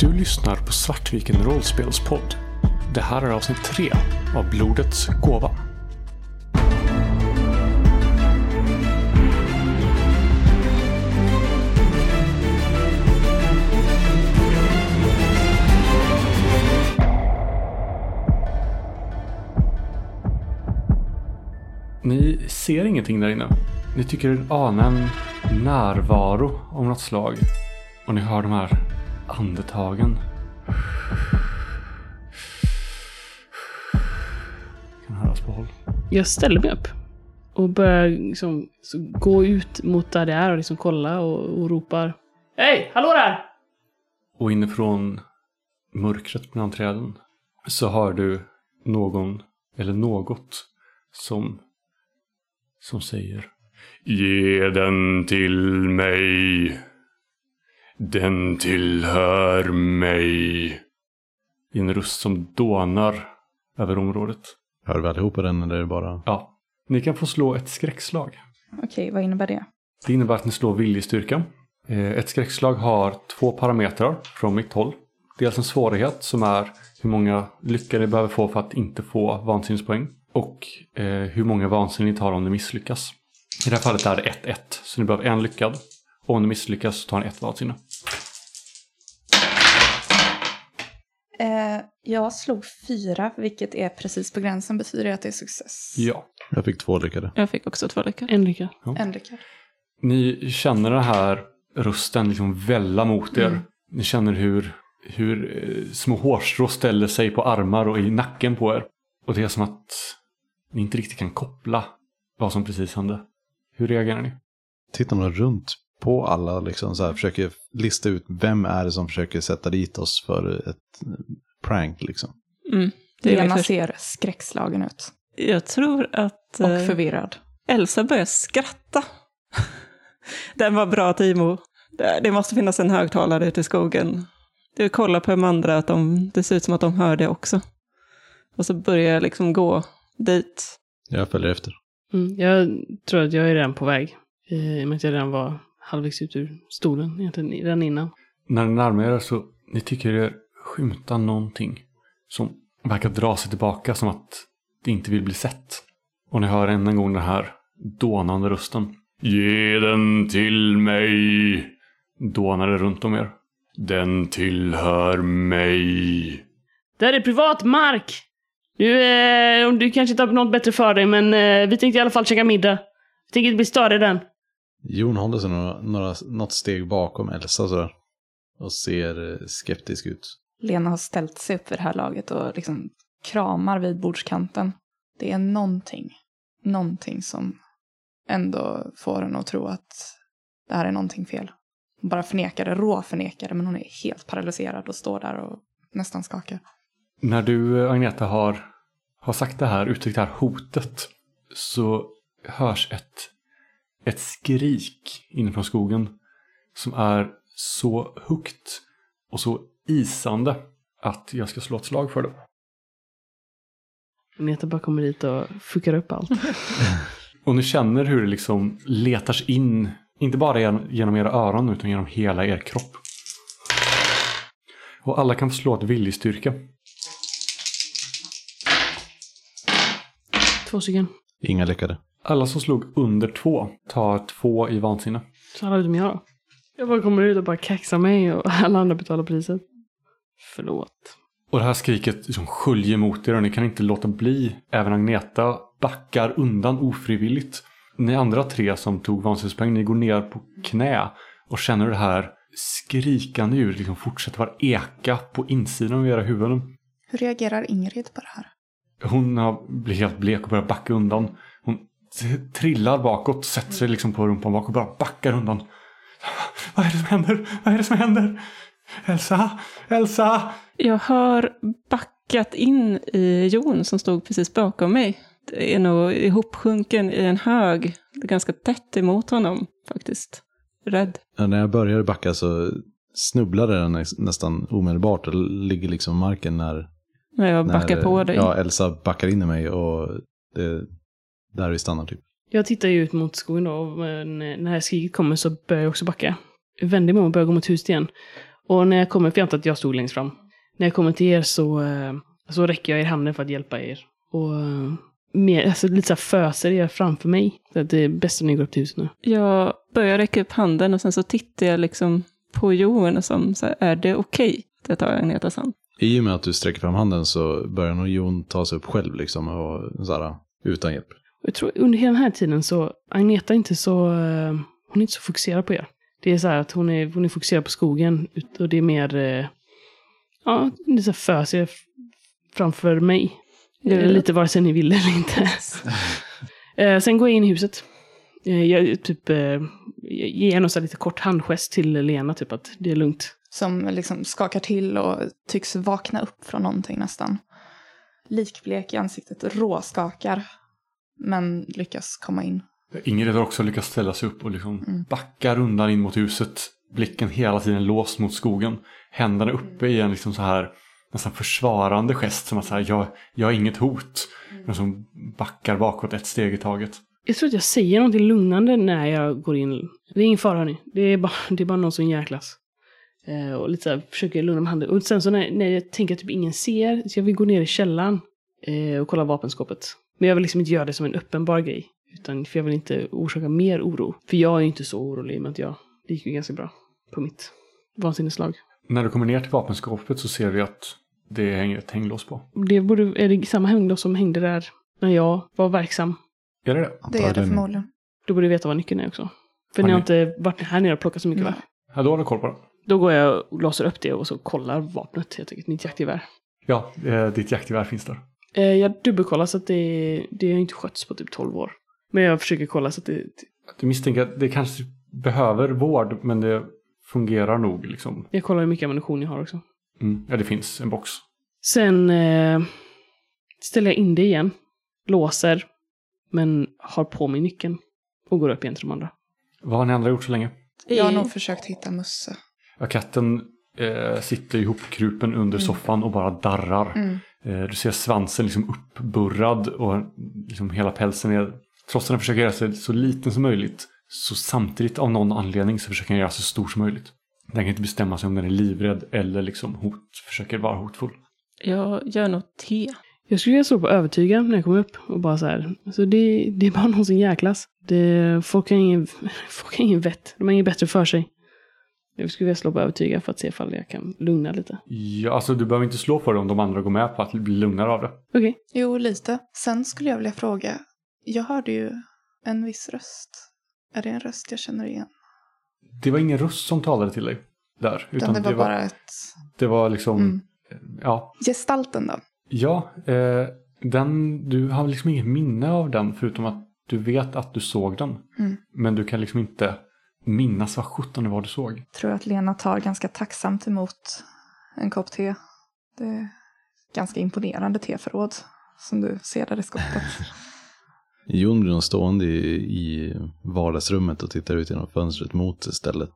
Du lyssnar på Svartviken rollspelspodd. Det här är avsnitt 3 av Blodets gåva. Ni ser ingenting där inne. Ni tycker er ana en närvaro av något slag. Och ni hör de här andetagen. Kan höras på håll. Jag ställer mig upp och börjar liksom gå ut mot där det är och liksom kolla och, och ropar Hej! Hallå där! Och inifrån mörkret bland träden så hör du någon eller något som som säger Ge den till mig. Den tillhör mig. I en röst som dånar över området. Hör vi allihopa den eller är det bara... Ja. Ni kan få slå ett skräckslag. Okej, vad innebär det? Det innebär att ni slår viljestyrka. Eh, Ett skräckslag har två parametrar från mitt håll. Dels en svårighet som är hur många lyckor ni behöver få för att inte få vansinnespoäng. Och eh, hur många vansinne ni tar om ni misslyckas. I det här fallet är det 1-1, så ni behöver en lyckad. Och om ni misslyckas så tar ni ett vansinne. Eh, jag slog fyra, vilket är precis på gränsen. Betyder det att det är success? Ja. Jag fick två lyckade. Jag fick också två lyckor. En lycka. En lyckad. Ni känner den här rösten liksom välla mot er. Ni känner hur, hur eh, små hårstrå ställer sig på armar och i nacken på er. Och det är som att ni inte riktigt kan koppla vad som precis hände. Hur reagerar ni? Tittar man runt på alla liksom så här, försöker lista ut vem är det som försöker sätta dit oss för ett prank liksom. Mm, det är Lena först. ser skräckslagen ut. Jag tror att Och eh, förvirrad. Elsa börjar skratta. Den var bra Timo. Det, måste finnas en högtalare ute i skogen. Du kollar på de andra, att de, det ser ut som att de hör det också. Och så börjar jag liksom gå dit. Jag följer efter. Mm, jag tror att jag är redan på väg. I och med att jag redan var halvvägs ut ur stolen egentligen redan innan. När ni närmar er så ni tycker er skymta någonting som verkar dra sig tillbaka som att det inte vill bli sett. Och ni hör än en gång den här dånande rösten. Ge den till mig. Dånar det runt om er. Den tillhör mig. Där är privat mark! Du, eh, du kanske inte har något bättre för dig, men eh, vi tänkte i alla fall käka middag. Vi tänker inte bli störda i den. Jon håller sig några, några, något steg bakom Elsa sådär. Och ser eh, skeptisk ut. Lena har ställt sig upp vid det här laget och liksom kramar vid bordskanten. Det är någonting, någonting som ändå får henne att tro att det här är någonting fel. Hon bara förnekar det, rå förnekar det, men hon är helt paralyserad och står där och nästan skakar. När du, eh, Agneta, har, har sagt det här, uttryckt det här hotet, så hörs ett, ett skrik inifrån skogen som är så högt och så isande att jag ska slå ett slag för det. Neta bara kommer dit och fuckar upp allt. Och ni känner hur det liksom letar sig in, inte bara gen- genom era öron utan genom hela er kropp. Och alla kan få slå ett viljestyrka. Två stycken. Inga lyckade. Alla som slog under två tar två i vansinne. Så alla utom jag då. Jag bara kommer ut och bara kaxar mig och alla andra betalar priset. Förlåt. Och det här skriket liksom sköljer mot er och ni kan inte låta bli. Även Agneta backar undan ofrivilligt. Ni andra tre som tog vansinnespoäng, ni går ner på knä och känner det här skrikande ljudet liksom fortsätter bara eka på insidan av era huvuden. Hur reagerar Ingrid på det här? Hon har blivit helt blek och börjar backa undan. Trillar bakåt, sätter sig liksom på rumpan bak och bara backar undan. Vad är det som händer? Vad är det som händer? Elsa! Elsa! Jag har backat in i Jon som stod precis bakom mig. Det är nog ihopsjunken i en hög. Ganska tätt emot honom faktiskt. Rädd. Ja, när jag började backa så snubblade den nä- nästan omedelbart och ligger liksom i marken när, När jag när backar på dig. Ja, Elsa backar in i mig och det där vi stannar typ. Jag tittar ju ut mot skogen då och eh, när skriket kommer så börjar jag också backa. Jag vänder mig om och börjar gå mot huset igen. Och när jag kommer, för jag antar att jag stod längst fram. När jag kommer till er så, eh, så räcker jag er handen för att hjälpa er. Och eh, mer, alltså lite så här föser er framför mig. Så att det är bäst om ni går upp till huset nu. Jag börjar räcka upp handen och sen så tittar jag liksom på Johan som så här, är det okej? Det tar jag Agnetas hand. I och med att du sträcker fram handen så börjar nog Jon ta sig upp själv liksom och så här, utan hjälp. Jag tror under hela den här tiden så, Agneta är inte så, eh, hon är inte så fokuserad på er. Det är så här att hon är, hon är fokuserad på skogen ut- och det är mer, eh, ja, det är så för sig framför mig. Eh, Lite vare sig ni vill eller inte. Eh, Sen går jag in i huset. Eh, Jag typ eh, ger här lite kort handgest till Lena, typ att det är lugnt. Som liksom skakar till och tycks vakna upp från någonting nästan. Likblek i ansiktet, råskakar. Men lyckas komma in. Ingrid har också lyckats ställa sig upp och liksom Mm. backar undan in mot huset. Blicken hela tiden låst mot skogen. Händerna uppe i en liksom så här nästan försvarande gest. Som att säga jag, jag är inget hot. Men som backar bakåt ett steg i taget. Jag tror att jag säger någonting lugnande när jag går in. Det är ingen fara hörni. Det är bara, det är bara någon som jäklas. Eh, och lite så här, försöker lugna med handen. Och sen så när, när jag tänker att typ ingen ser, så jag vill gå ner i källaren eh, och kolla vapenskåpet. Men jag vill liksom inte göra det som en uppenbar grej. Utan för jag vill inte orsaka mer oro. För jag är ju inte så orolig i och med att jag, det gick ju ganska bra på mitt vansinneslag. När du kommer ner till vapenskåpet så ser du att det hänger ett hänglås på. Det borde, är det samma hänglås som hängde där när jag var verksam? Är det det? Det är det förmodligen. Du borde veta vad nyckeln är också. För Har ni har inte varit här nere och plockat så mycket va? Ja, då har du koll på det. Då går jag och låser upp det och så kollar vapnet, helt enkelt, mitt jaktgevär. Ja, eh, ditt jaktgevär finns där. Eh, jag dubbelkollar så att det, det har inte skötts på typ 12 år. Men jag försöker kolla så att det... Du misstänker att det kanske behöver vård, men det fungerar nog liksom. Jag kollar hur mycket ammunition jag har också. Mm. Ja, det finns en box. Sen eh, ställer jag in det igen. Låser. Men har på mig nyckeln. Och går upp igen till de andra. Vad har ni andra gjort så länge? Jag har nog försökt hitta Musse. Ja, katten eh, sitter ihopkrupen under soffan och bara darrar. Mm. Eh, du ser svansen liksom uppburrad och liksom hela pälsen är... Trots att den försöker göra sig så liten som möjligt så samtidigt av någon anledning så försöker den göra sig så stor som möjligt. Den kan inte bestämma sig om den är livrädd eller liksom hot, försöker vara hotfull. Jag gör något te. Jag skulle vilja slå på övertyga när jag kommer upp. Och bara så här. Alltså det, det är bara någon som jäklas. Det, folk, har ingen, folk har ingen vett. De har inget bättre för sig. Jag skulle vilja slå på övertyga för att se ifall jag kan lugna lite. Ja, alltså du behöver inte slå för det om de andra går med på att bli lugnare av det. Okej. Jo, lite. Sen skulle jag vilja fråga. Jag hörde ju en viss röst. Är det en röst jag känner igen? Det var ingen röst som talade till dig där. Utan det var bara ett... det var liksom, Mm. ja. Gestalten då? Ja, eh, den, du har liksom inget minne av den förutom att du vet att du såg den. Mm. Men du kan liksom inte minnas vad sjutton det var du såg. Tror att Lena tar ganska tacksamt emot en kopp te. Det är ganska imponerande teförråd som du ser där i skåpet. Jon blir stående i, i vardagsrummet och tittar ut genom fönstret mot stället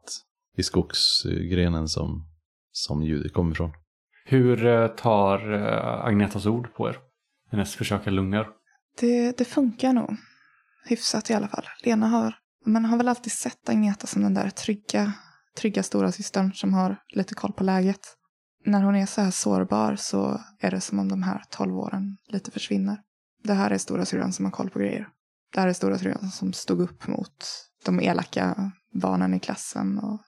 i skogsgrenen som, som ljudet kommer ifrån. Hur eh, tar eh, Agnetas ord på er? Hennes försök att lugna er. Det, det funkar nog. Hyfsat i alla fall. Lena har, man har väl alltid sett Agneta som den där trygga, trygga stora systern som har lite koll på läget. När hon är så här sårbar så är det som om de här tolv åren lite försvinner. Det här är stora syrran som har koll på grejer. Det här är stora syrran som stod upp mot de elaka barnen i klassen och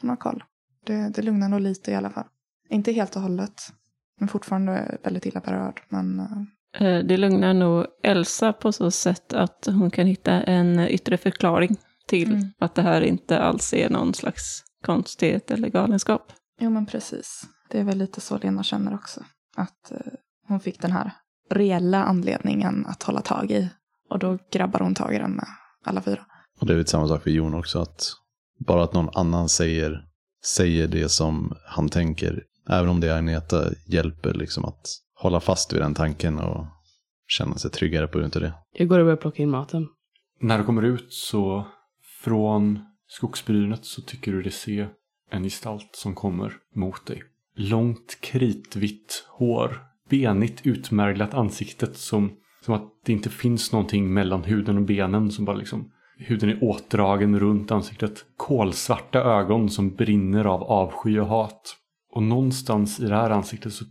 hon har koll. Det, det lugnar nog lite i alla fall. Inte helt och hållet. Men fortfarande väldigt illa berörd. Men eh, det lugnar nog Elsa på så sätt att hon kan hitta en yttre förklaring till Mm. att det här inte alls är någon slags konstighet eller galenskap. Jo, men precis. Det är väl lite så Lena känner också. Att eh, hon fick den här reella anledningen att hålla tag i. Och då grabbar hon tag i den med alla fyra. Och det är lite samma sak för Jon också, att bara att någon annan säger, säger det som han tänker, även om det är Agneta, hjälper liksom att hålla fast vid den tanken och känna sig tryggare på grund av det. Jag går och börjar plocka in maten. När du kommer ut så från skogsbrynet så tycker du dig se en gestalt som kommer mot dig. Långt kritvitt hår, benigt utmärglat ansiktet som, som att det inte finns någonting mellan huden och benen som bara liksom Huden är åtdragen runt ansiktet. Kolsvarta ögon som brinner av avsky och hat. Och någonstans i det här ansiktet så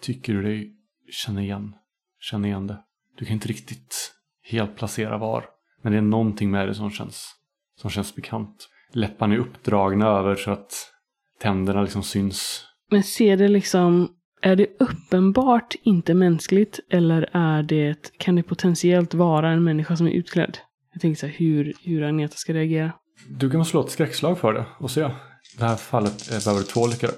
tycker du dig känna igen, känna igen det. Du kan inte riktigt helt placera var. Men det är någonting med det som känns, som känns bekant. Läpparna är uppdragna över så att tänderna liksom syns. Men ser det liksom, är det uppenbart inte mänskligt eller är det, kan det potentiellt vara en människa som är utklädd? Jag tänker så här, hur, hur Agneta ska reagera. Du kan slå ett skräckslag för det och se. Det här fallet eh, behöver två lyckade.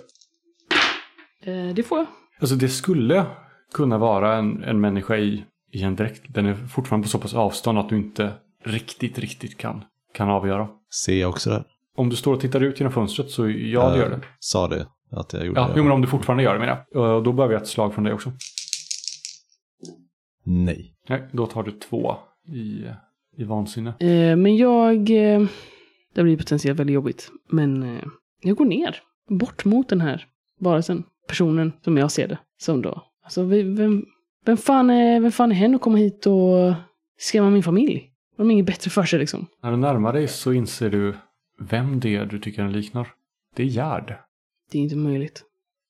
Eh, det får jag. Alltså det skulle kunna vara en, en människa i, i en dräkt. Den är fortfarande på så pass avstånd att du inte riktigt, riktigt kan, kan avgöra. Ser jag också det? Om du står och tittar ut genom fönstret så ja, det gör det. Sa det, att jag gjorde Ja, det. jo, men om du fortfarande gör det menar jag. Och Då behöver jag ett slag från dig också. Nej. Nej, då tar du två i, i vansinne. Eh, men jag, eh, det blir potentiellt väldigt jobbigt. Men eh, jag går ner, bort mot den här varelsen, personen som jag ser det som då. Alltså vem, vem, fan, är, vem fan är hen att komma hit och skrämma min familj? De har inget bättre för sig liksom. När du närmar dig så inser du vem det är du tycker den liknar. Det är Gerd. Det är inte möjligt.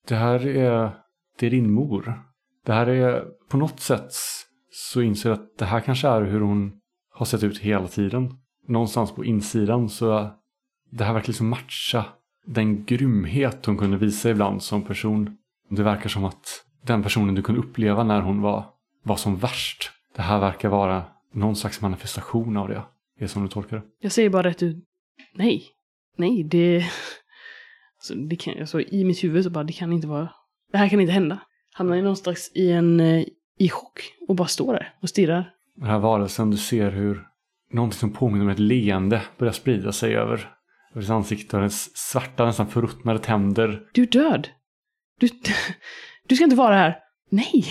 Det här är, det är din mor. Det här är på något sätt så inser du att det här kanske är hur hon har sett ut hela tiden. Någonstans på insidan så det här verkar liksom matcha den grymhet hon kunde visa ibland som person. Det verkar som att den personen du kunde uppleva när hon var, var som värst. Det här verkar vara någon slags manifestation av det. Det är som du tolkar det. Jag säger bara rätt ut. Nej. Nej, det... Alltså, det kan, alltså, I mitt huvud så bara, det kan inte vara... Det här kan inte hända. Hamnar jag någonstans i en... eh, I chock och bara står där och stirrar. Den här varelsen, du ser hur någonting som påminner om ett leende börjar sprida sig över, över hans ansikte och hennes svarta, nästan förruttnade tänder. Du är död. Du, du ska inte vara här. Nej.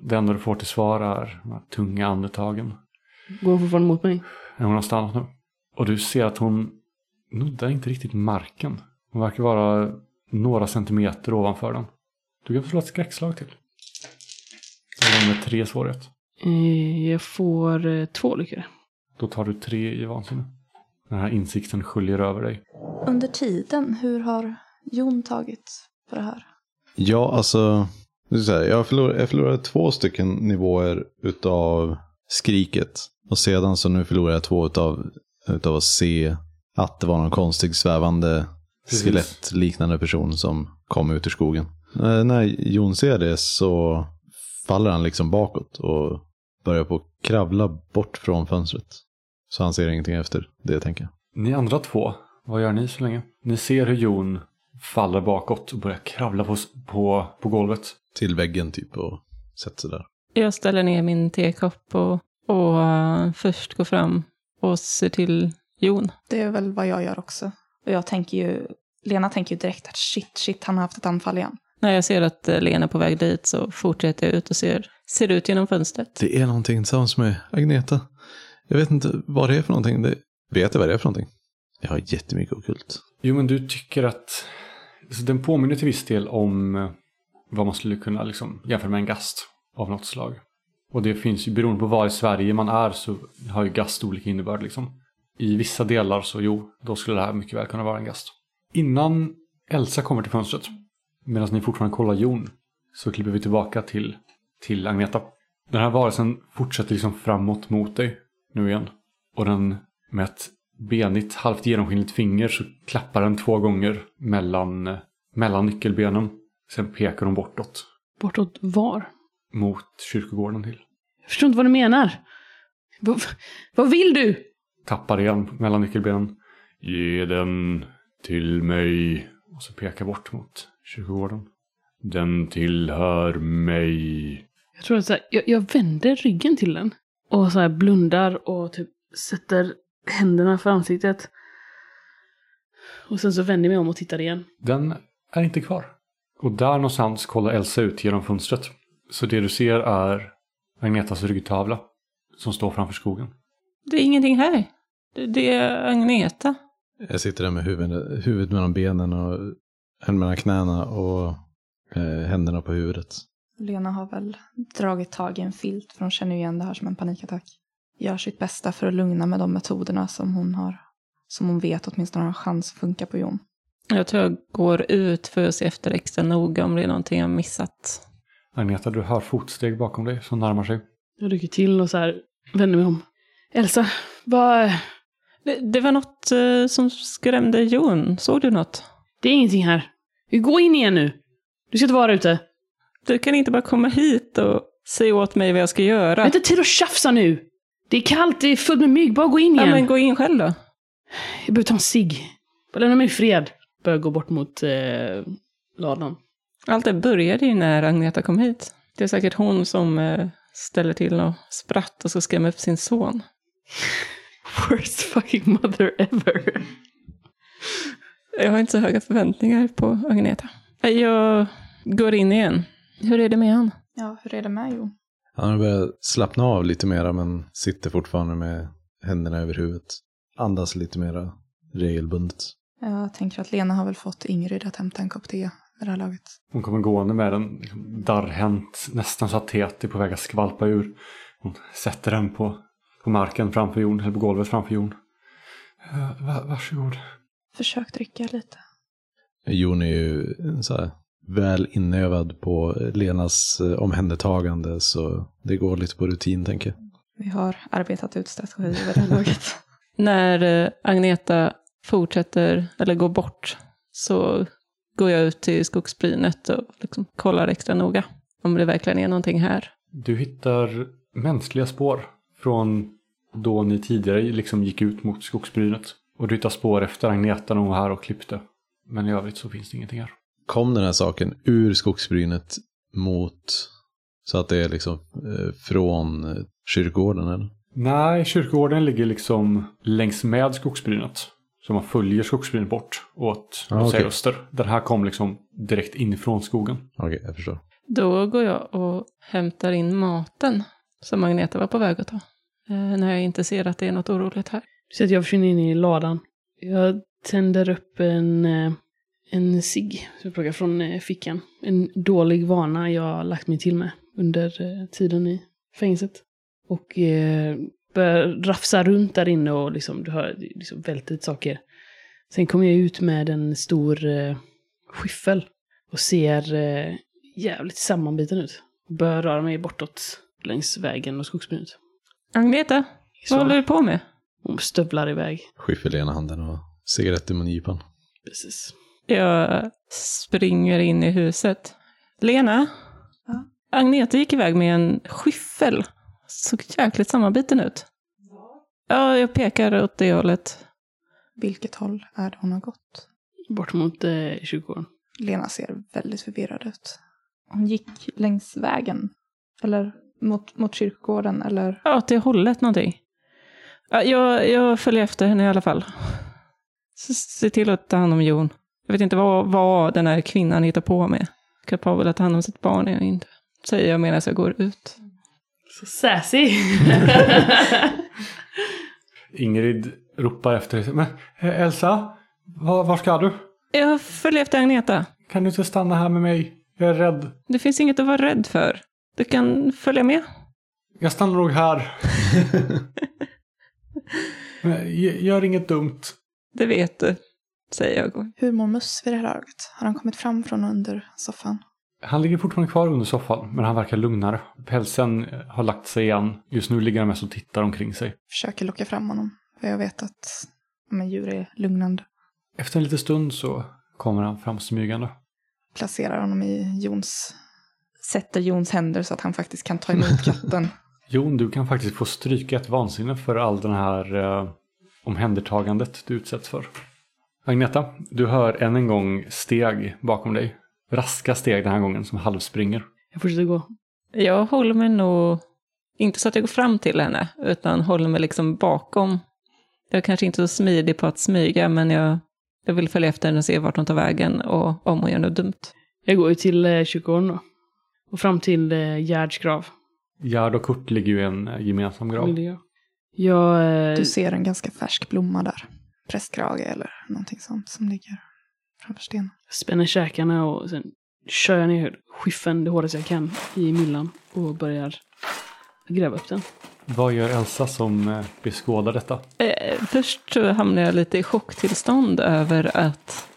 Det enda du får till svar är de här tunga andetagen. Går hon fortfarande mot mig? Men Hon har stannat nu. Och du ser att hon nuddar inte riktigt marken. Hon verkar vara några centimeter ovanför den. Du kan få slå ett skräckslag till. Det är med tre svårighet. Eh, Jag får eh, två lyckor. Då tar du tre i vansinne. Den här insikten sköljer över dig. Under tiden, hur har Jon tagit på det här? Ja, alltså. här, Jag förlorade, jag förlorade två stycken nivåer utav skriket. Och sedan så nu förlorar jag två utav, utav att se att det var någon konstig svävande Precis. skelettliknande person som kom ut ur skogen. Eh, När Jon ser det så faller han liksom bakåt och börjar på att kravla bort från fönstret. Så han ser ingenting efter det tänker jag. Ni andra två, vad gör ni så länge? Ni ser hur Jon faller bakåt och börjar kravla på, på, på golvet. Till väggen typ och sätter sig där. Jag ställer ner min tekopp och, och eh, först går fram och ser till Jon. Det är väl vad jag gör också. Och jag tänker ju, Lena tänker ju direkt att shit, shit, han har haft ett anfall igen. När jag ser att eh, Lena är på väg dit så fortsätter jag ut och ser, ser ut genom fönstret. Det är någonting tillsammans med Agneta. Jag vet inte vad det är för någonting. Det... Vet jag vad det är för någonting? Jag har jättemycket okult. Jo, men du tycker att så den påminner till viss del om eh, vad man skulle kunna liksom jämföra med en gast av något slag. Och det finns ju, beroende på var i Sverige man är så har ju gast olika innebörd liksom. I vissa delar så jo, då skulle det här mycket väl kunna vara en gast. Innan Elsa kommer till fönstret, medan ni fortfarande kollar Jon, så klipper vi tillbaka till, till Agneta. Den här varelsen fortsätter liksom framåt mot dig nu igen. Och den med ett benigt, halvt genomskinligt finger så klappar den två gånger mellan, mellan nyckelbenen. Sen pekar hon bortåt, Bortåt var? mot kyrkogården till. Jag förstår inte vad du menar. Vad, vad vill du? Tappar igen mellan nyckelbenen. Ge den till mig. Och så pekar bort mot kyrkogården. Den tillhör mig. Jag tror att så här, jag, jag vänder ryggen till den. Och så här blundar och typ sätter händerna för ansiktet. Och sen så vänder jag mig om och tittar igen. Den är inte kvar. Och där någonstans kollar Elsa ut genom fönstret. Så det du ser är Agnetas ryggtavla. Som står framför skogen. Det är ingenting här. Det, är Agneta. Jag sitter där med huvudet, huvudet mellan benen och händerna mellan knäna och eh, händerna på huvudet. Lena har väl dragit tag i en filt för hon känner ju igen det här som en panikattack. Gör sitt bästa för att lugna med de metoderna som hon har. Som hon vet åtminstone har en chans att funka på Jon. Jag tror jag går ut för att se efter extra noga om det är någonting jag missat. Agneta, du hör fotsteg bakom dig som närmar sig. Jag rycker till och så här vänder mig om. Elsa, vad... Det, det var något eh, som skrämde Jon. Såg du något? Det är ingenting här. Vi går in igen nu. Du ska inte vara ute. Du kan inte bara komma hit och säga åt mig vad jag ska Jag göra. har inte tid att tjafsa nu. Det är kallt, det är fullt med mygg. Bara gå in Ja, igen. men gå in själv då. Jag behöver ta en cigg. Bara lämna mig i fred. Börjar gå bort mot eh, ladan. Allt det började ju när Agneta kom hit. Det är säkert hon som eh, ställer till och spratt och ska skrämma upp sin son. Worst fucking mother ever. Jag har inte så höga förväntningar på Agneta. Jag går in igen. Hur är det med han? Ja, hur är det med Jon? Han har börjat slappna av lite mera men sitter fortfarande med händerna över huvudet. Andas lite mera regelbundet. Jag tänker att Lena har väl fått Ingrid att hämta en kopp te vid det här laget. Hon kommer gående med den darrhänt, nästan så att teet är på väg att skvalpa ur. Hon sätter den på, på marken framför Jon, eller på golvet framför Jon. Uh, va, varsågod. Försök dricka lite. Jon är ju så här, väl inövad på Lenas eh, omhändertagande så det går lite på rutin tänker jag. Vi har arbetat ut strategi vid det här laget. När eh, Agneta fortsätter, eller går bort, så går jag ut till skogsbrynet och liksom kollar extra noga. Om det verkligen är någonting här. Du hittar mänskliga spår från då ni tidigare liksom gick ut mot skogsbrynet. Och du hittar spår efter Agneta när hon var här och klippte. Men i övrigt så finns det ingenting här. Kom den här saken ur skogsbrynet mot så att det är liksom eh, från eh, kyrkogården eller? Nej, kyrkogården ligger liksom längs med skogsbrynet. Så man följer skogsbrynet bort åt Ah, okej. öster. Den här kom liksom direkt inifrån skogen. Okej, jag förstår. Då går jag och hämtar in maten som Agneta var på väg att ta. Eh, när jag inte ser att det är något oroligt här. Så att jag försvinner in i ladan. Jag tänder upp en, eh, en cigg som jag plockar från eh, fickan. En dålig vana jag har lagt mig till med under eh, tiden i fängelset. Och eh, börjar rafsa runt där inne och liksom, du hör, liksom välter lite saker. Sen kommer jag ut med en stor eh, skyffel och ser eh, jävligt sammanbiten ut. Börjar röra mig bortåt längs vägen och skogsbrynet. Agneta, Så vad håller du på med? hon stövlar iväg. Skyffel i ena handen och cigarett i mungipan. Precis. Jag springer in i huset. Lena? Ja? Agneta gick iväg med en skyffel. Såg jäkligt sammanbiten ut. Ja, jag pekar åt det hållet. Vilket håll är det hon har gått? Bort mot eh, kyrkogården. Lena ser väldigt förvirrad ut. Hon gick längs vägen. Eller mot, mot kyrkogården, eller? Ja, åt det hållet någonting. Ja, jag, jag följer efter henne i alla fall. Se till att ta hand om Jon. Jag vet inte vad, vad den här kvinnan hittar på med. Kapabel att ta hand om sitt barn är jag inte. Säger jag medan jag går ut. Så sassy! Ingrid ropar efter dig. Men eh, Elsa, var, var ska du? Jag följer efter Agneta. Kan du inte stanna här med mig? Jag är rädd. Det finns inget att vara rädd för. Du kan följa med. Jag stannar nog här. Men, gör inget dumt. Det vet du, säger jag. Hur mår Muss vid det här laget? Har han kommit fram från under soffan? Han ligger fortfarande kvar under soffan, men han verkar lugnare. Pälsen har lagt sig igen. Just nu ligger han mest och tittar omkring sig. Försöker locka fram honom. För jag vet att men, djur är lugnande. Efter en liten stund så kommer han fram smygande. Placerar honom i Jons... Sätter Jons händer så att han faktiskt kan ta emot katten. Jon, du kan faktiskt få stryka ett vansinne för all den här eh, omhändertagandet du utsätts för. Agneta, du hör än en gång steg bakom dig. Raska steg den här gången som halvspringer. Jag fortsätter gå. Jag håller mig nog, inte så att jag går fram till henne, utan håller mig liksom bakom. Jag är kanske inte så smidig på att smyga, men jag, jag vill följa efter henne och se vart hon tar vägen och om hon gör något dumt. Jag går ju till eh, kyrkogården då. Och fram till eh, Gerds grav. Gerd och Kurt ligger ju i en eh, gemensam grav. Vill jag. Jag... Eh, Du ser en ganska färsk blomma där. Prästkrage eller någonting sånt som ligger framför stenen. spänner käkarna och sen kör jag ner skyffeln det hårdaste jag kan i myllan och börjar gräva upp den. Vad gör Elsa som eh, beskådar detta? Eh, först så hamnar jag lite i chocktillstånd över att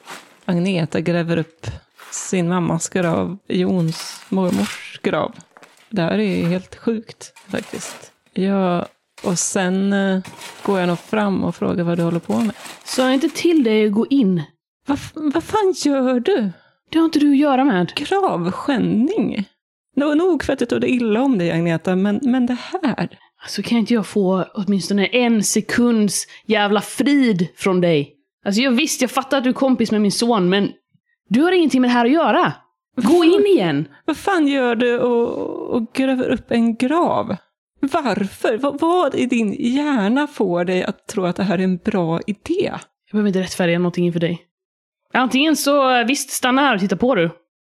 Agneta gräver upp sin mammas grav, Jons mormors grav. Det här är helt sjukt faktiskt. Ja, och sen eh, går jag nog fram och frågar vad du håller på med. Sa jag inte till dig att gå in? Vad, vad fan gör du? Det har inte du att göra med. Gravskändning? Nog för att jag tog det illa om dig Agneta, men, men det här? Alltså kan inte jag få åtminstone en sekunds jävla frid från dig? Alltså jag visst, jag fattar att du är kompis med min son, men du har ingenting med det här att göra. Gå in igen! Vad fan gör du och, och gräver upp en grav? Varför? Vad, vad i din hjärna får dig att tro att det här är en bra idé? Jag behöver inte rättfärdiga någonting inför dig. Antingen så, visst, stanna här och titta på du.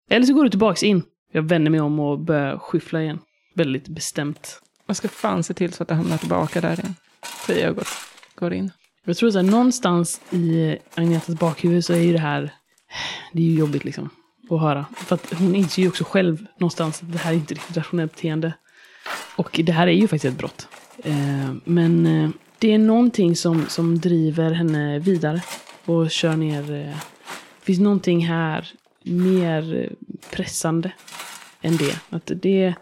Eller så går du tillbaks in. Jag vänder mig om och börjar skyffla igen. Väldigt bestämt. Jag ska fan se till så att det hamnar tillbaka där igen. Säger jag går, går in. Jag tror att någonstans i Agnetas bakhuvud så är ju det här, det är ju jobbigt liksom att höra. För att hon inser ju också själv någonstans att det här är inte riktigt rationellt beteende. Och det här är ju faktiskt ett brott. Eh, men eh, det är någonting som, som driver henne vidare och kör ner. Eh, det finns någonting här mer pressande än det. Att, det,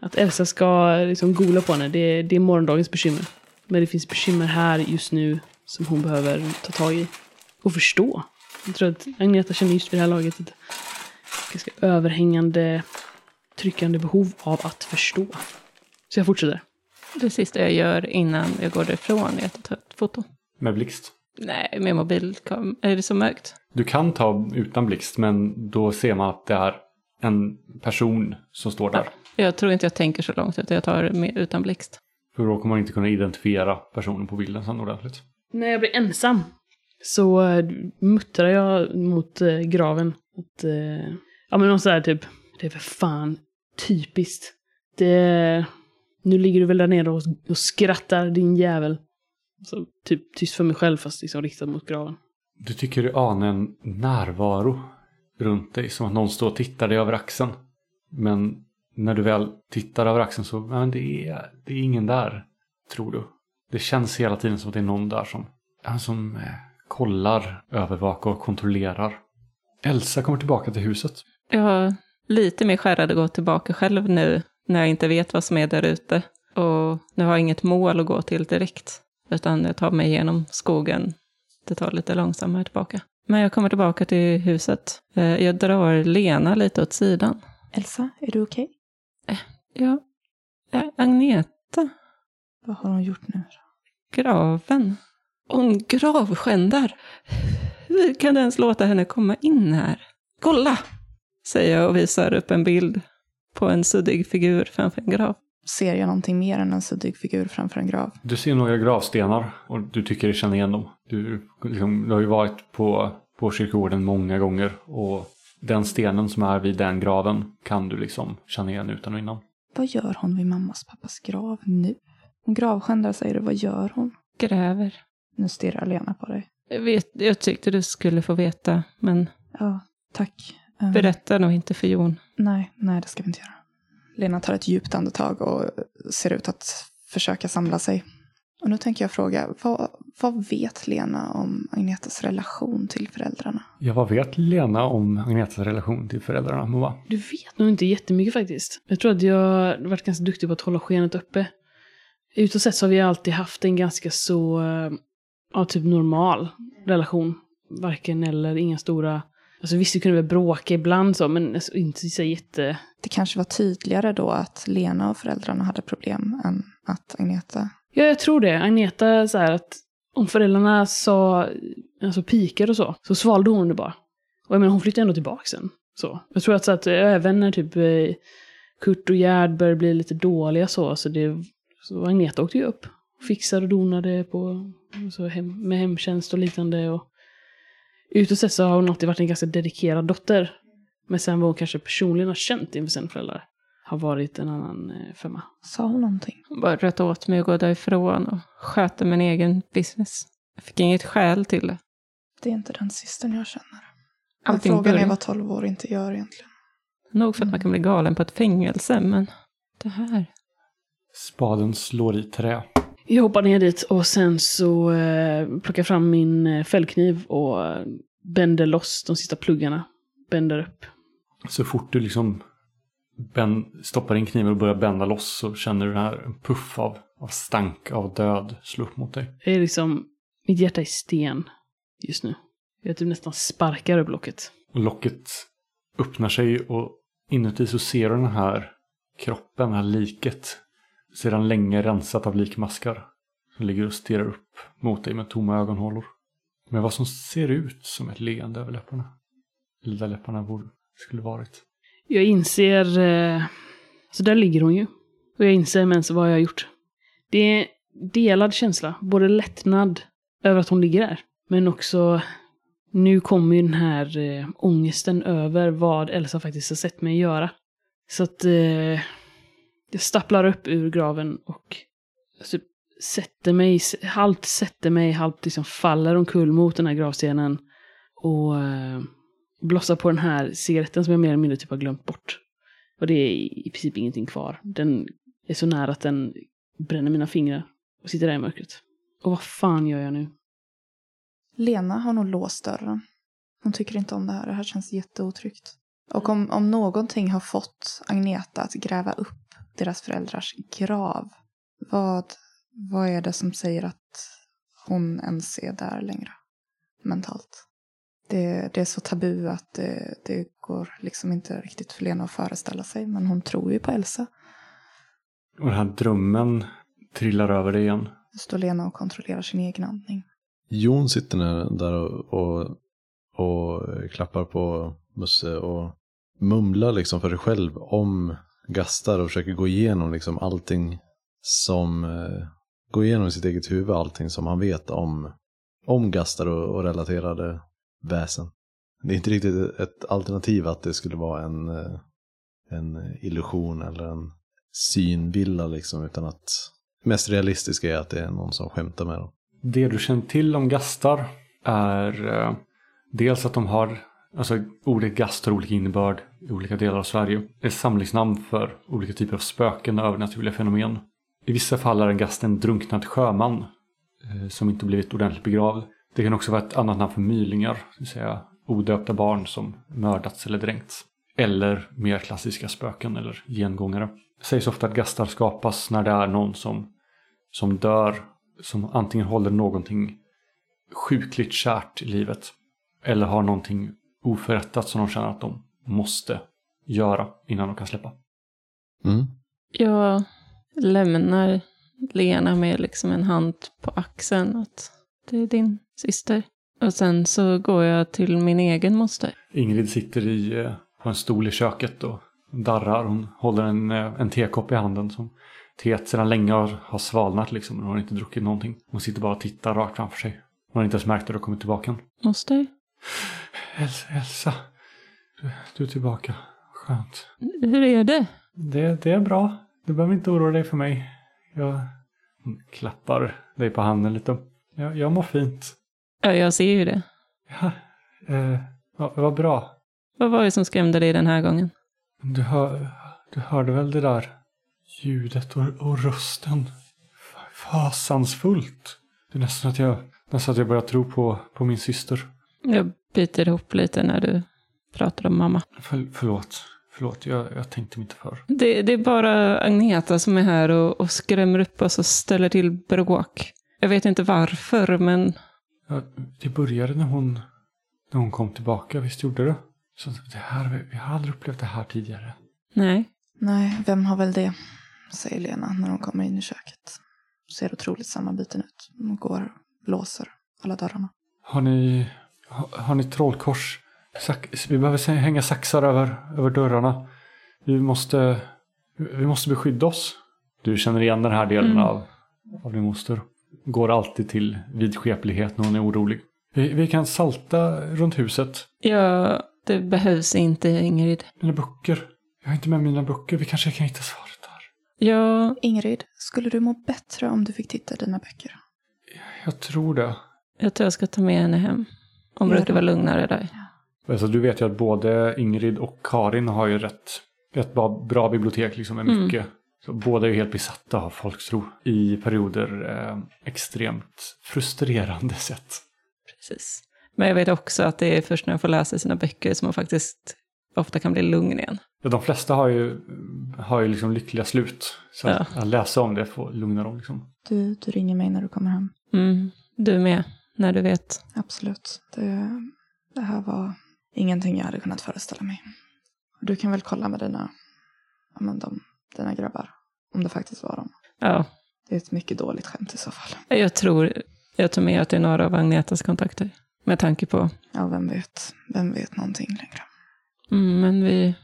att Elsa ska liksom gola på henne, det, det är morgondagens bekymmer. Men det finns bekymmer här just nu som hon behöver ta tag i. Och förstå. Jag tror att Agneta känner just vid det här laget ett ganska överhängande, tryckande behov av att förstå. Så jag fortsätter. Det sista jag gör innan jag går därifrån är att ta ett foto. Med blixt. Nej, med mobilkam. Är det så mörkt? Du kan ta utan blixt men då ser man att det är en person som står där. Jag tror inte jag tänker så långt, utan jag tar det med, utan blixt. För då kommer man inte kunna identifiera personen på bilden sen ordentligt. När jag blir ensam så eh, muttrar jag mot eh, graven. Att, eh, ja men något sådär typ, det är för fan typiskt. Det, nu ligger du väl där nere och, och skrattar din jävel. Så typ tyst för mig själv fast liksom riktad mot graven. Du tycker du anar en närvaro runt dig, som att någon står och tittar dig över axeln. Men när du väl tittar över axeln så, men det är, det är ingen där, tror du. Det känns hela tiden som att det är någon där som, ja, som eh, kollar, övervakar och kontrollerar. Elsa kommer tillbaka till huset. Jag har lite mer skärrad att gå tillbaka själv nu, när jag inte vet vad som är där ute. Och nu har jag inget mål att gå till direkt, utan jag tar mig igenom skogen. Det tar lite långsammare tillbaka. Men jag kommer tillbaka till huset. Eh, Jag drar Lena lite åt sidan. Elsa, är du okej? Ja, Ja, Agneta, Vad har hon gjort nu? graven. Hon gravskändar. Hur kan du ens låta henne komma in här? Kolla! Säger jag och visar upp en bild på en suddig figur framför en grav. Ser jag någonting mer än en suddig figur framför en grav? Du ser några gravstenar och du tycker dig känna igen dem. Du, liksom, du har ju varit på, på kyrkogården många gånger och den stenen som är vid den graven kan du liksom känna igen utan och innan. Vad gör hon vid mammas pappas grav nu? Hon gravskändar säger du, vad gör hon? Gräver. Nu stirrar Lena på dig. Jag, vet, jag tyckte du skulle få veta, men Ja, tack. Um, berätta nog inte för Jon. Nej, nej det ska vi inte göra. Lena tar ett djupt andetag och ser ut att försöka samla sig. Och nu tänker jag fråga, vad, vad vet Lena om Agnetas relation till föräldrarna? Ja, vad vet Lena om Agnetas relation till föräldrarna, Moa? Du vet nog inte jättemycket faktiskt. Jag tror att jag har varit ganska duktig på att hålla skenet uppe. Utåt sett så har vi alltid haft en ganska så, eh, ja typ normal relation. Varken eller, inga stora, alltså visst vi kunde väl bråka ibland så, men alltså, inte så jätte... Det kanske var tydligare då att Lena och föräldrarna hade problem än att Agneta... Ja, jag tror det. Agneta så här att om föräldrarna sa, alltså pikar och så, så svalde hon det bara. Och jag menar, hon flyttade ändå tillbaka sen. Så. Jag tror att, så att eh, även när typ eh, Kurt och Gerd började bli lite dåliga så, så, det, så Agneta åkte ju upp. Och fixade och donade på, så hem, med hemtjänst och liknande. Och utåt sett så har hon alltid varit en ganska dedikerad dotter. Men sen vad hon kanske personligen har känt inför sina föräldrar har varit en annan eh, femma. Sa hon någonting? Hon bara röt åt mig och gå därifrån och sköta min egen business. Jag fick inget skäl till det. Det är inte den systern jag känner. Men Allting frågan är vad 12 år inte gör egentligen. Nog för att man kan bli galen på ett fängelse, men det här. Spaden slår i trä. Jag hoppar ner dit och sen så eh, plockar jag fram min eh, fällkniv och eh, bänder loss de sista pluggarna. Bänder upp. Så fort du liksom stoppar in kniven och börjar bända loss så känner du den här en puff av, av stank av död slå upp mot dig. Det är liksom, mitt hjärta är sten just nu. Jag typ nästan sparkar upp locket. Och locket öppnar sig och inuti så ser du den här kroppen, det här liket. Sedan länge rensat av likmaskar. Som ligger och stirrar upp mot dig med tomma ögonhålor. Med vad som ser ut som ett leende över läpparna. Eller där läpparna borde, skulle varit. Jag inser, eh, så där ligger hon ju. Och jag inser med ens vad jag har gjort. Det är delad känsla, både lättnad över att hon ligger där, men också nu kommer ju den här eh, ångesten över vad Elsa faktiskt har sett mig göra. Så att eh, jag stapplar upp ur graven och typ sätter mig, halvt sätter mig, halvt liksom faller omkull mot den här gravstenen. Och eh, blossar på den här cigaretten som jag mer eller mindre typ har glömt bort. Och det är i princip ingenting kvar. Den är så nära att den bränner mina fingrar och sitter där i mörkret. Och vad fan gör jag nu? Lena har nog låst dörren. Hon tycker inte om det här. Det här känns jätteotryggt. Och om, om någonting har fått Agneta att gräva upp deras föräldrars grav, vad, vad är det som säger att hon ens är där längre? Mentalt. Det, det är så tabu att det, det går liksom inte riktigt för Lena att föreställa sig. Men hon tror ju på Elsa. Och den här drömmen trillar över dig igen. Nu står Lena och kontrollerar sin egen andning. Jon sitter där och, och, och klappar på Musse och mumlar liksom för sig själv om Gastar och försöker gå igenom liksom allting som eh, går igenom i sitt eget huvud allting som han vet om, om Gastar och, och relaterade väsen. Det är inte riktigt ett alternativ att det skulle vara en, eh, en illusion eller en synvilla liksom utan att mest realistiska är att det är någon som skämtar med dem. Det du känner till om gastar är eh, dels att de har, alltså ordet gast har olika innebörd i olika delar av Sverige. Är samlingsnamn för olika typer av spöken och övernaturliga fenomen. I vissa fall är en gast en drunknad sjöman eh, som inte blivit ordentligt begravd. Det kan också vara ett annat namn för mylingar, det vill säga odöpta barn som mördats eller dränkts. Eller mer klassiska spöken eller gengångare. Det sägs ofta att gastar skapas när det är någon som, som dör, som antingen håller någonting sjukligt kärt i livet eller har någonting oförrättat som de känner att de måste göra innan de kan släppa. Mm. Jag lämnar Lena med liksom en hand på axeln. Att det är din syster. Och sen så går jag till min egen moster. Ingrid sitter i, eh, på en stol i köket och darrar. Hon håller en, eh, en tekopp i handen som teet sedan länge har, har svalnat liksom. Hon har inte druckit någonting. Hon sitter bara och tittar rakt framför sig. Hon har inte ens märkt att du har kommit tillbaka. Moster? Elsa, Elsa. Du, är tillbaka. Skönt. Hur är det? Det, det är bra. Du behöver inte oroa dig för mig. Jag klappar dig på handen lite. Jag, jag mår fint. Ja, jag ser ju det. Ja, eh, vad, vad bra. Vad var det som skrämde dig den här gången? Du, hör, du hörde väl det där ljudet och, och rösten? Fa- Fasansfullt. Det är nästan att jag, nästan att jag börjar tro på, på min syster. Jag biter ihop lite när du pratar om mamma. För, förlåt. Förlåt, jag, jag tänkte mig inte för. Det, det är bara Agneta som är här och, och skrämmer upp oss och ställer till bråk. Jag vet inte varför, men Ja, det började när hon, när hon kom tillbaka, visst gjorde det? Så det här, vi har aldrig upplevt det här tidigare. nej. Nej, vem har väl det? Säger Lena när hon kommer in i köket. Ser otroligt sammanbiten ut. Hon går, låser alla dörrarna. Har ni, har, har ni trollkors? Vi behöver hänga saxar över, över dörrarna. Vi måste, vi måste beskydda oss. Du känner igen den här delen Mm. av, av din moster. Går alltid till vidskeplighet när hon är orolig. Vi, vi kan salta runt huset. Ja, det behövs inte, Ingrid. Mina böcker. Jag har inte med mina böcker. Vi kanske kan hitta svaret där. Ja, Ingrid, skulle du må bättre om du fick titta i dina böcker? Jag tror det. jag tror jag ska ta med henne hem. Hon brukar vara lugnare där. Alltså, du vet ju att både Ingrid och Karin har ju rätt, rätt bra, bra bibliotek liksom med Mm. mycket, Så båda är ju helt besatta av folktro i perioder eh, extremt frustrerande sätt. Precis. Men jag vet också att det är först när jag får läsa sina böcker som man faktiskt ofta kan bli lugn igen. Ja, de flesta har ju, har ju liksom lyckliga slut. Så Ja. att, att läsa om det får lugna dem. Liksom. Du, du ringer mig när du kommer hem. Mm. Du med, när du vet. Absolut. Det, det här var ingenting jag hade kunnat föreställa mig. Du kan väl kolla med dina, men de, dina grabbar. Om det faktiskt var dem. Ja, Det är ett mycket dåligt skämt i så fall. jag tror, jag tror med att det är några av Agnetas kontakter. Med tanke på, Ja, vem vet. Vem vet någonting längre. mm, men vi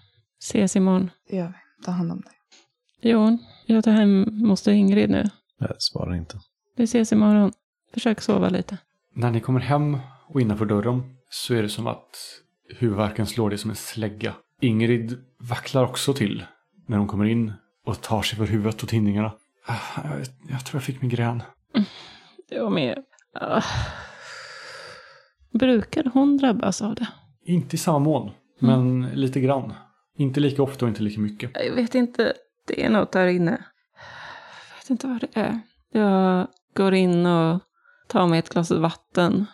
ses imorgon. Det gör vi. Ta hand om dig. Jon, jag tar hem moster Ingrid nu. Jag svarar inte. Vi ses imorgon. Försök sova lite. När ni kommer hem och innanför dörren så är det som att huvudvärken slår dig som en slägga. Ingrid vacklar också till när hon kommer in och tar sig för huvudet och tinningarna. Ah, Jag, jag tror jag fick migrän. Jag med. Ah. Brukar hon drabbas av det? Inte i samma mån, men lite grann. Inte lika ofta och inte lika mycket. Jag vet inte. Det är något där inne. Jag vet inte vad det är. Jag går in och tar mig ett glas vatten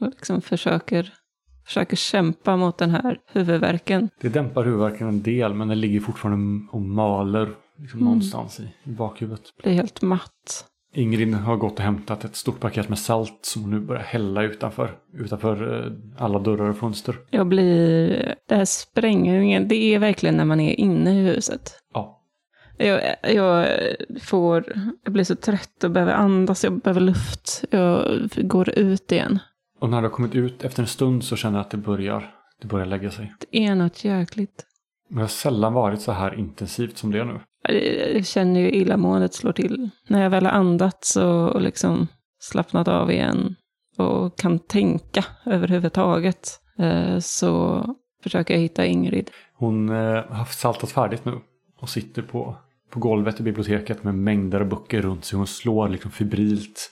och liksom försöker, försöker kämpa mot den här huvudvärken. Det dämpar huvudvärken en del, men den ligger fortfarande och maler liksom Mm. någonstans i, i bakhuvudet. Blir helt matt. Ingrid har gått och hämtat ett stort paket med salt som hon nu börjar hälla utanför. Utanför eh, alla dörrar och fönster. Jag blir... Det här spränger ju ingen. Det är verkligen när man är inne i huset. Ja, Jag, jag får... Jag blir så trött och behöver andas. Jag behöver luft. Jag går ut igen. Och när du har kommit ut efter en stund så känner jag att det börjar, det börjar lägga sig. Det är något jäkligt. Men det har sällan varit så här intensivt som det är nu. Jag känner ju illamåendet slår till. När jag väl har andats och, och liksom slappnat av igen och kan tänka överhuvudtaget eh, så försöker jag hitta Ingrid. Hon eh, har saltat färdigt nu och sitter på, på golvet i biblioteket med mängder av böcker runt sig. Hon slår liksom febrilt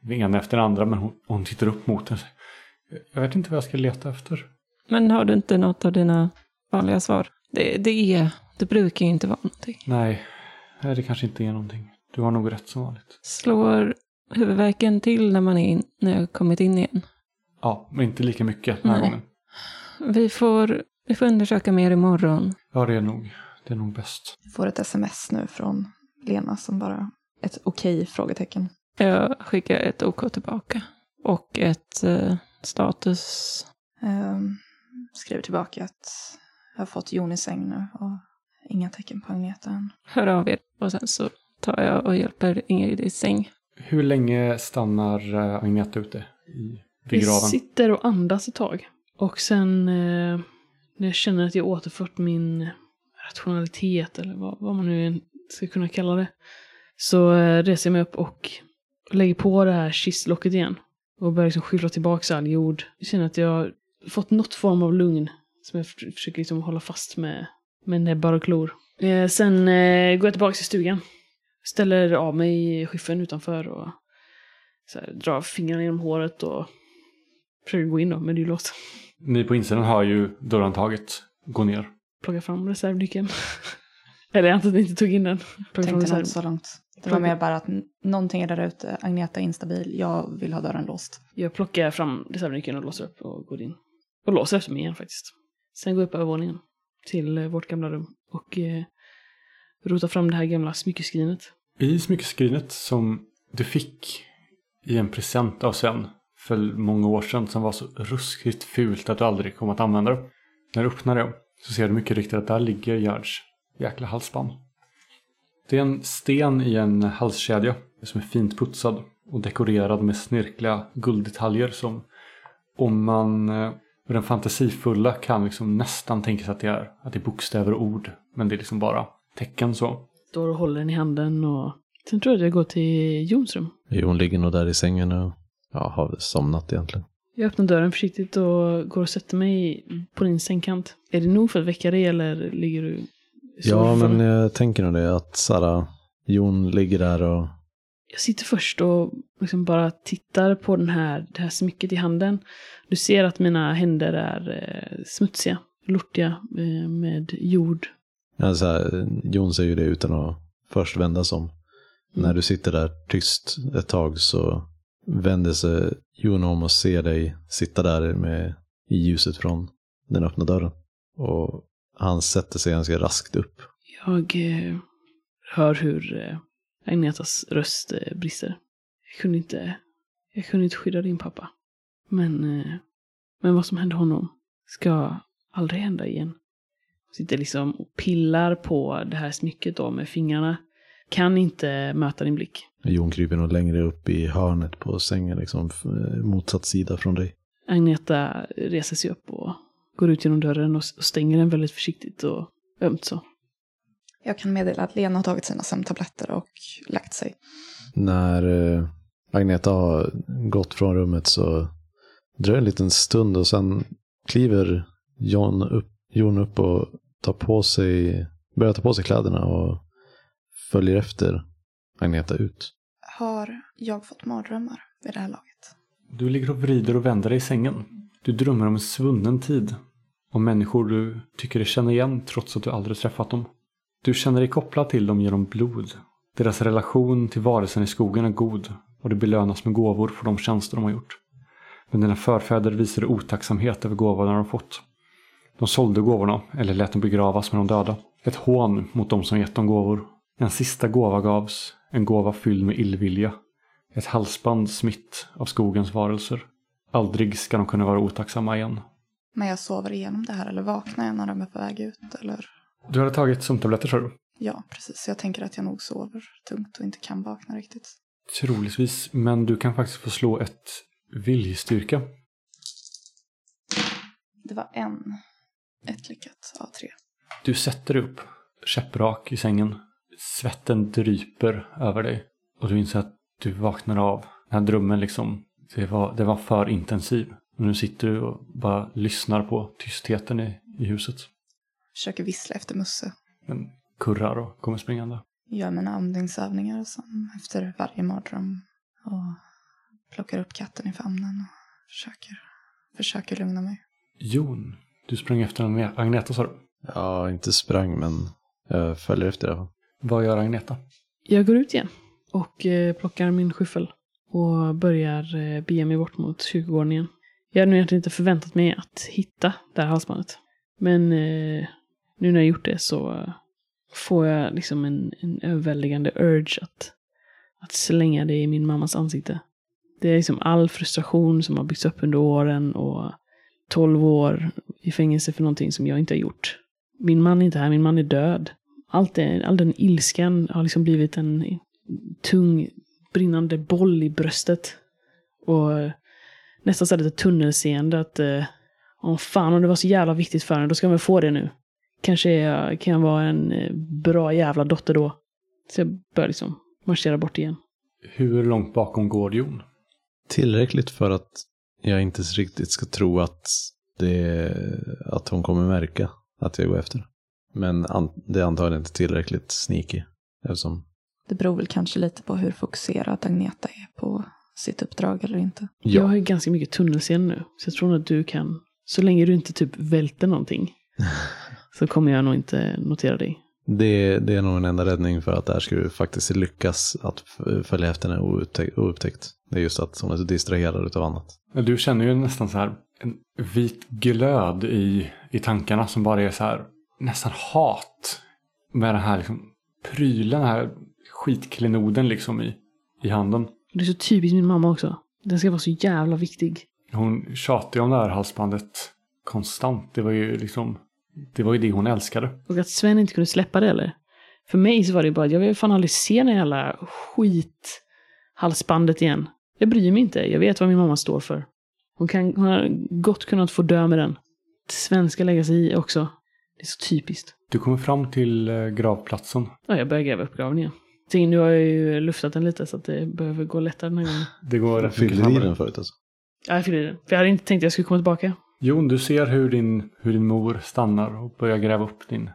den ena efter den andra men hon, hon tittar upp mot den. Jag vet inte vad jag ska leta efter. Men har du inte något av dina vanliga svar? Det, det är, det brukar ju inte vara någonting. Nej, det kanske inte är någonting. Du har nog rätt som vanligt. Slår huvudvärken till när man är in, när jag kommit in igen? Ja, men inte lika mycket den här Nej. gången. Vi får, vi får undersöka mer imorgon. Ja, det är nog, det är nog bäst. Jag får ett sms nu från Lena som bara ett okej frågetecken. Jag skickar ett OK tillbaka. Och ett eh, status. Ehm, skriver tillbaka att jag har fått Jon i säng nu och inga tecken på Agneta än. Hör av er. Och sen så tar jag och hjälper Ingrid i säng. Hur länge stannar eh, Agneta ute i, vid Vi sitter och andas ett tag. Och sen eh, när jag känner att jag återfört min rationalitet eller vad, vad man nu ska kunna kalla det. Så eh, reser jag mig upp och lägger på det här kistlocket igen. Och börjar liksom skyffla tillbaka all jord. Jag känner att jag har fått något form av lugn. Som jag för- försöker liksom hålla fast med, med näbbar och klor. Eh, sen eh, går jag tillbaka till stugan. Ställer av mig i skiffen utanför och så här, drar fingrarna genom håret och försöker gå in då, men det är ju låst. Ni på insidan hör ju dörrhandtaget gå ner. Plocka fram reservnyckeln. Eller att ni inte tog in den. Tänkte reserv... inte så långt. Det var mer bara att någonting är där ute. Agneta är instabil. Jag vill ha dörren låst. Jag plockar fram reservnyckeln och låser upp och går in. Och låser efter mig igen faktiskt. Sen går jag upp på övervåningen till eh, vårt gamla rum och eh, rotar fram det här gamla smyckeskrinet. I smyckeskrinet som du fick i en present av Sven för många år sedan som var så ruskigt fult att du aldrig kom att använda det. När du öppnar det så ser du mycket riktigt att där ligger Gerds jäkla halsband. Det är en sten i en halskedja som är fint putsad och dekorerad med snirkliga gulddetaljer som om man eh, med den fantasifulla kan liksom nästan tänka sig att det är, att det är bokstäver och ord. Men det är liksom bara tecken så. Står och håller den i handen och sen tror jag att jag går till Jons rum. Jon ligger nog där i sängen och ja, har väl somnat egentligen. Jag öppnar dörren försiktigt och går och sätter mig på din sängkant. Är det nog för att väcka dig eller ligger du... Ja, men jag tänker nog det att Sara, Jon ligger där och Jag sitter först och liksom bara tittar på den här, det här smycket i handen. Du ser att mina händer är eh, smutsiga, lortiga, eh, med jord. ja, så här, Jon säger ju det utan att först vända sig om. När du sitter där tyst ett tag så vänder sig Jon om och ser dig sitta där med, i ljuset från den öppna dörren. Och han sätter sig ganska raskt upp. Jag eh, hör hur eh, Agnetas röst eh, brister. Jag kunde inte, jag kunde inte skydda din pappa. Men, eh, men vad som hände honom ska aldrig hända igen. Sitter liksom och pillar på det här smycket då med fingrarna. Kan inte möta din blick. Jon kryper nog längre upp i hörnet på sängen, liksom f- motsatt sida från dig. Agneta reser sig upp och går ut genom dörren och stänger den väldigt försiktigt och ömt så. Jag kan meddela att Lena har tagit sina sömntabletter och lagt sig. När eh, Agneta har gått från rummet så dröjer en liten stund och sen kliver Jon upp, Jon upp och tar på sig, börjar ta på sig kläderna och följer efter Agneta ut. Har jag fått mardrömmar vid det här laget? Du ligger och vrider och vänder dig i sängen. Du drömmer om en svunnen tid. Om människor du tycker dig känna igen trots att du aldrig träffat dem. Du känner dig kopplad till dem genom blod. Deras relation till varelsen i skogen är god och det belönas med gåvor för de tjänster de har gjort. Men dina förfäder visade otacksamhet över gåvorna de fått. De sålde gåvorna eller lät dem begravas med de döda. Ett hån mot de som gett dem gåvor. En sista gåva gavs, en gåva fylld med illvilja. Ett halsband smitt av skogens varelser. Aldrig ska de kunna vara otacksamma igen. Men jag sover igenom det här eller vaknar jag när de är på väg ut? Eller? Du hade tagit sömntabletter sa du? Ja, precis. Jag tänker att jag nog sover tungt och inte kan vakna riktigt. Troligtvis, men du kan faktiskt få slå ett viljestyrka. Det var en. Ett lyckat av tre. Du sätter dig upp, käpprak i sängen. Svetten dryper över dig. Och du inser att du vaknar av. Den här drömmen liksom, det var, det var för intensiv. Och nu sitter du och bara lyssnar på tystheten i, i huset. Försöker vissla efter Musse. Den kurrar och kommer springande. Gör mina andningsövningar som efter varje mardröm. Och plockar upp katten i famnen och försöker, försöker lugna mig. Jon, du sprang efter Agne- Agneta sa du. Ja, inte sprang men jag följer efter i alla fall. Vad gör Agneta? Jag går ut igen och eh, plockar min skyffel och börjar eh, bege mig bort mot kyrkogården igen. Jag hade nog egentligen inte förväntat mig att hitta det här halsbandet. Men eh, nu när jag gjort det så eh, får jag liksom en, en överväldigande urge att, att slänga det i min mammas ansikte. Det är liksom all frustration som har byggts upp under åren och 12 år i fängelse för någonting som jag inte har gjort. Min man är inte här, min man är död. Allt det, all den ilskan har liksom blivit en tung brinnande boll i bröstet. Och nästan så här lite tunnelseende att eh, om fan om det var så jävla viktigt för henne, då ska man få det nu. Kanske jag, kan jag vara en eh, bra jävla dotter då. Så jag börjar liksom marschera bort igen. Hur långt bakom går Jon? Tillräckligt för att jag inte riktigt ska tro att, det, att hon kommer märka att jag går efter. Men an, det är antagligen inte tillräckligt sneaky. Eftersom, Det beror väl kanske lite på hur fokuserad Agneta är på sitt uppdrag eller inte. Jag ja, har ju ganska mycket tunnelseende nu. Så jag tror att du kan, så länge du inte typ välter någonting, så kommer jag nog inte notera dig. det, det är nog en enda räddning för att där ska du faktiskt lyckas att följa efter henne oupptäckt. oupptäckt. Det är just att hon är så distraherad av annat. Du känner ju nästan så här en vit glöd i, i tankarna som bara är så här nästan hat. Med den här liksom prylen, den här skitklenoden liksom i, i handen. Det är så typiskt min mamma också. Den ska vara så jävla viktig. Hon tjatar ju om det här halsbandet konstant. Det var ju liksom, det var ju det hon älskade. Och att Sven inte kunde släppa det eller? För mig så var det bara att jag vill fan aldrig se den jävla skithalsbandet igen. Jag bryr mig inte. Jag vet vad min mamma står för. Hon, kan, hon har gott kunnat få dö med den. Sven ska lägga sig i också. Det är så typiskt. Du kommer fram till eh, gravplatsen. Ja, jag börjar gräva upp graven igen. Nu har jag ju luftat den lite så att det behöver gå lättare den här gången. Det går rätt mycket Fyllde i snabbare. den förut alltså. Ja, jag fyller i den. För jag hade inte tänkt att jag skulle komma tillbaka. Jon, du ser hur din, hur din mor stannar och börjar gräva upp din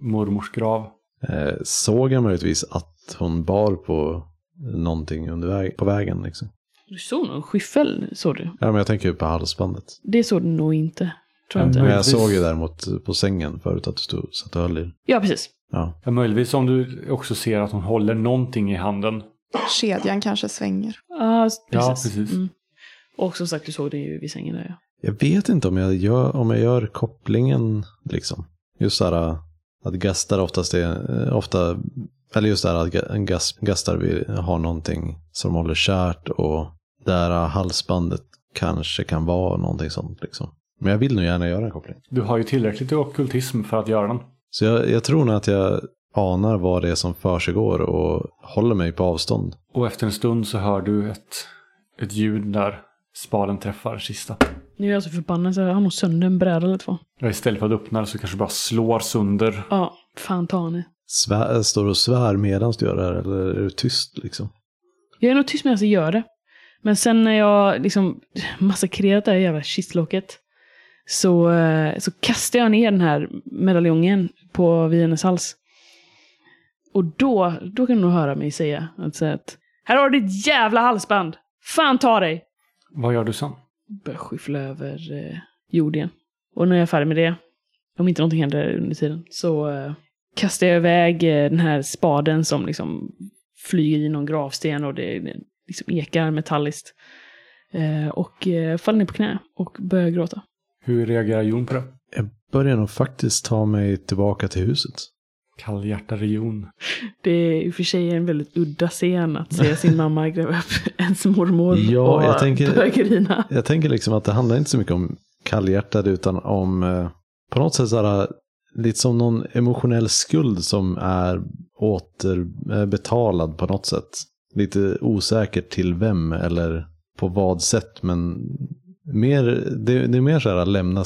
mormors grav. Eh, såg jag möjligtvis att hon bar på någonting under väg, på vägen liksom? Du såg nog en skyffel, såg du. Ja, men jag tänker ju på halsbandet. Det såg du nog inte. Tror jag Ja, inte. Men jag såg ju däremot på sängen förut att du stod, satt och höll i. Ja, precis. Ja. Ja, möjligtvis om du också ser att hon håller någonting i handen. Kedjan kanske svänger. Ja, precis. Ja, precis. Mm. Och som sagt, du såg det ju vid sängen där ja. Jag vet inte om jag gör, om jag gör kopplingen liksom. Just så här att gastar oftast är, eh, ofta, eller just det här att gas, gastar vill ha någonting som de håller kärt och där halsbandet kanske kan vara någonting sånt liksom. Men jag vill nog gärna göra en koppling. Du har ju tillräckligt i ockultism för att göra den. Så jag, jag tror nog att jag anar vad det är som försiggår och håller mig på avstånd. Och efter en stund så hör du ett, ett ljud där spaden träffar kista. Nu är jag så förbannad så jag har nog sönder en bräda eller två. Ja, istället för att öppna så kanske du bara slår sönder. Ja, fan ta ni. Svär, står du och svär medan du gör det här eller är du tyst liksom? Jag är nog tyst medan jag gör det. Men sen när jag liksom massakrerat det här jävla kistlocket så, eh, så kastar jag ner den här medaljongen på vid hennes hals. Och då, då kan du nog höra mig säga att, säga att här har du ditt jävla halsband! Fan ta dig! Vad gör du sen? Börjar skyffla över eh, jord igen. Och när jag är färdig med det, om inte någonting händer under tiden, så eh, kastar jag iväg eh, den här spaden som liksom flyger i någon gravsten och det, det liksom ekar metalliskt. Eh, och eh, faller ner på knä och börjar gråta. Hur reagerar Jon på det? Jag börjar nog faktiskt ta mig tillbaka till huset. Kallhjärtade Jon. Det är i och för sig en väldigt udda scen att se sin mamma gräva upp ens mormor Ja, och jag tänker- börja grina. Jag tänker liksom att det handlar inte så mycket om kallhjärtad utan om eh, på något sätt så här, lite som någon emotionell skuld som är återbetalad på något sätt. Lite osäkert till vem eller på vad sätt men mer, det, det är mer så här att lämna,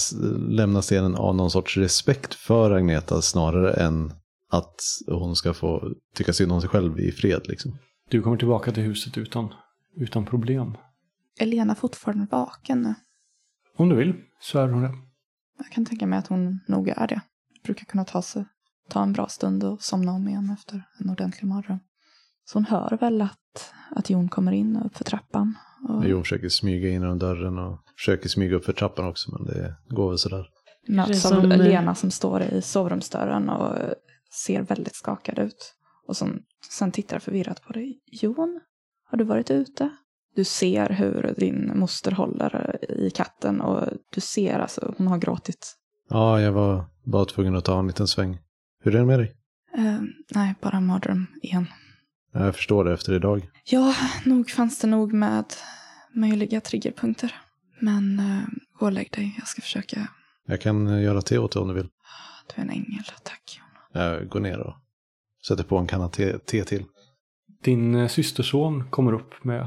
lämna scenen av någon sorts respekt för Agneta snarare än att hon ska få tycka synd om sig själv i fred liksom. Du kommer tillbaka till huset utan, utan problem. Är Lena fortfarande vaken nu? Om du vill så är hon det. Jag kan tänka mig att hon nog är det. Brukar kunna ta, sig, ta en bra stund och somna om igen efter en ordentlig mardröm. Så hon hör väl att, att Jon kommer in och upp för trappan. Och Jo, försöker smyga in genom dörren och försöker smyga upp för trappan också men det går väl sådär. möts av som, eh, Lena som står i sovrumsdörren och ser väldigt skakad ut. Och som, sen tittar förvirrat på dig. Jon, har du varit ute? Du ser hur din moster håller i katten och du ser alltså, hon har gråtit. Ja, jag var bara tvungen att ta en liten sväng. Hur är det med dig? Eh, nej, bara mardröm igen. Jag förstår det efter idag. Ja, nog fanns det nog med möjliga triggerpunkter. Men eh, gå och lägg dig, jag ska försöka. Jag kan eh, göra te åt dig om du vill. Du är en ängel, tack. Jag går ner och sätter på en kanna te, te till. Din eh, systerson kommer upp med,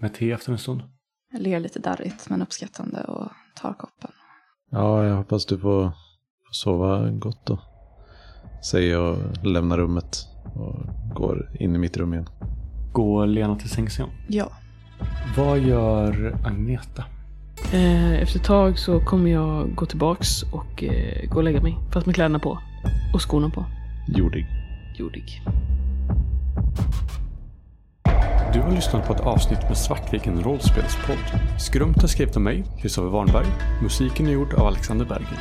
med te efter en stund. Jag ler lite darrigt men uppskattande och tar koppen. Ja, jag hoppas du får, får sova gott då. Säger jag och lämnar rummet och går in i mitt rum igen. Går Lena till sängs igen? Ja, Vad gör Agneta? Eh, efter ett tag så kommer jag gå tillbaks och eh, gå och lägga mig. Fast med kläderna på. Och skorna på. Jordig. Jordig. Du har lyssnat på ett avsnitt med Svartviken rollspelspodd. Skrumpt är skrivet av mig, Kristoffer Warnberg. Musiken är gjord av Alexander Bergen.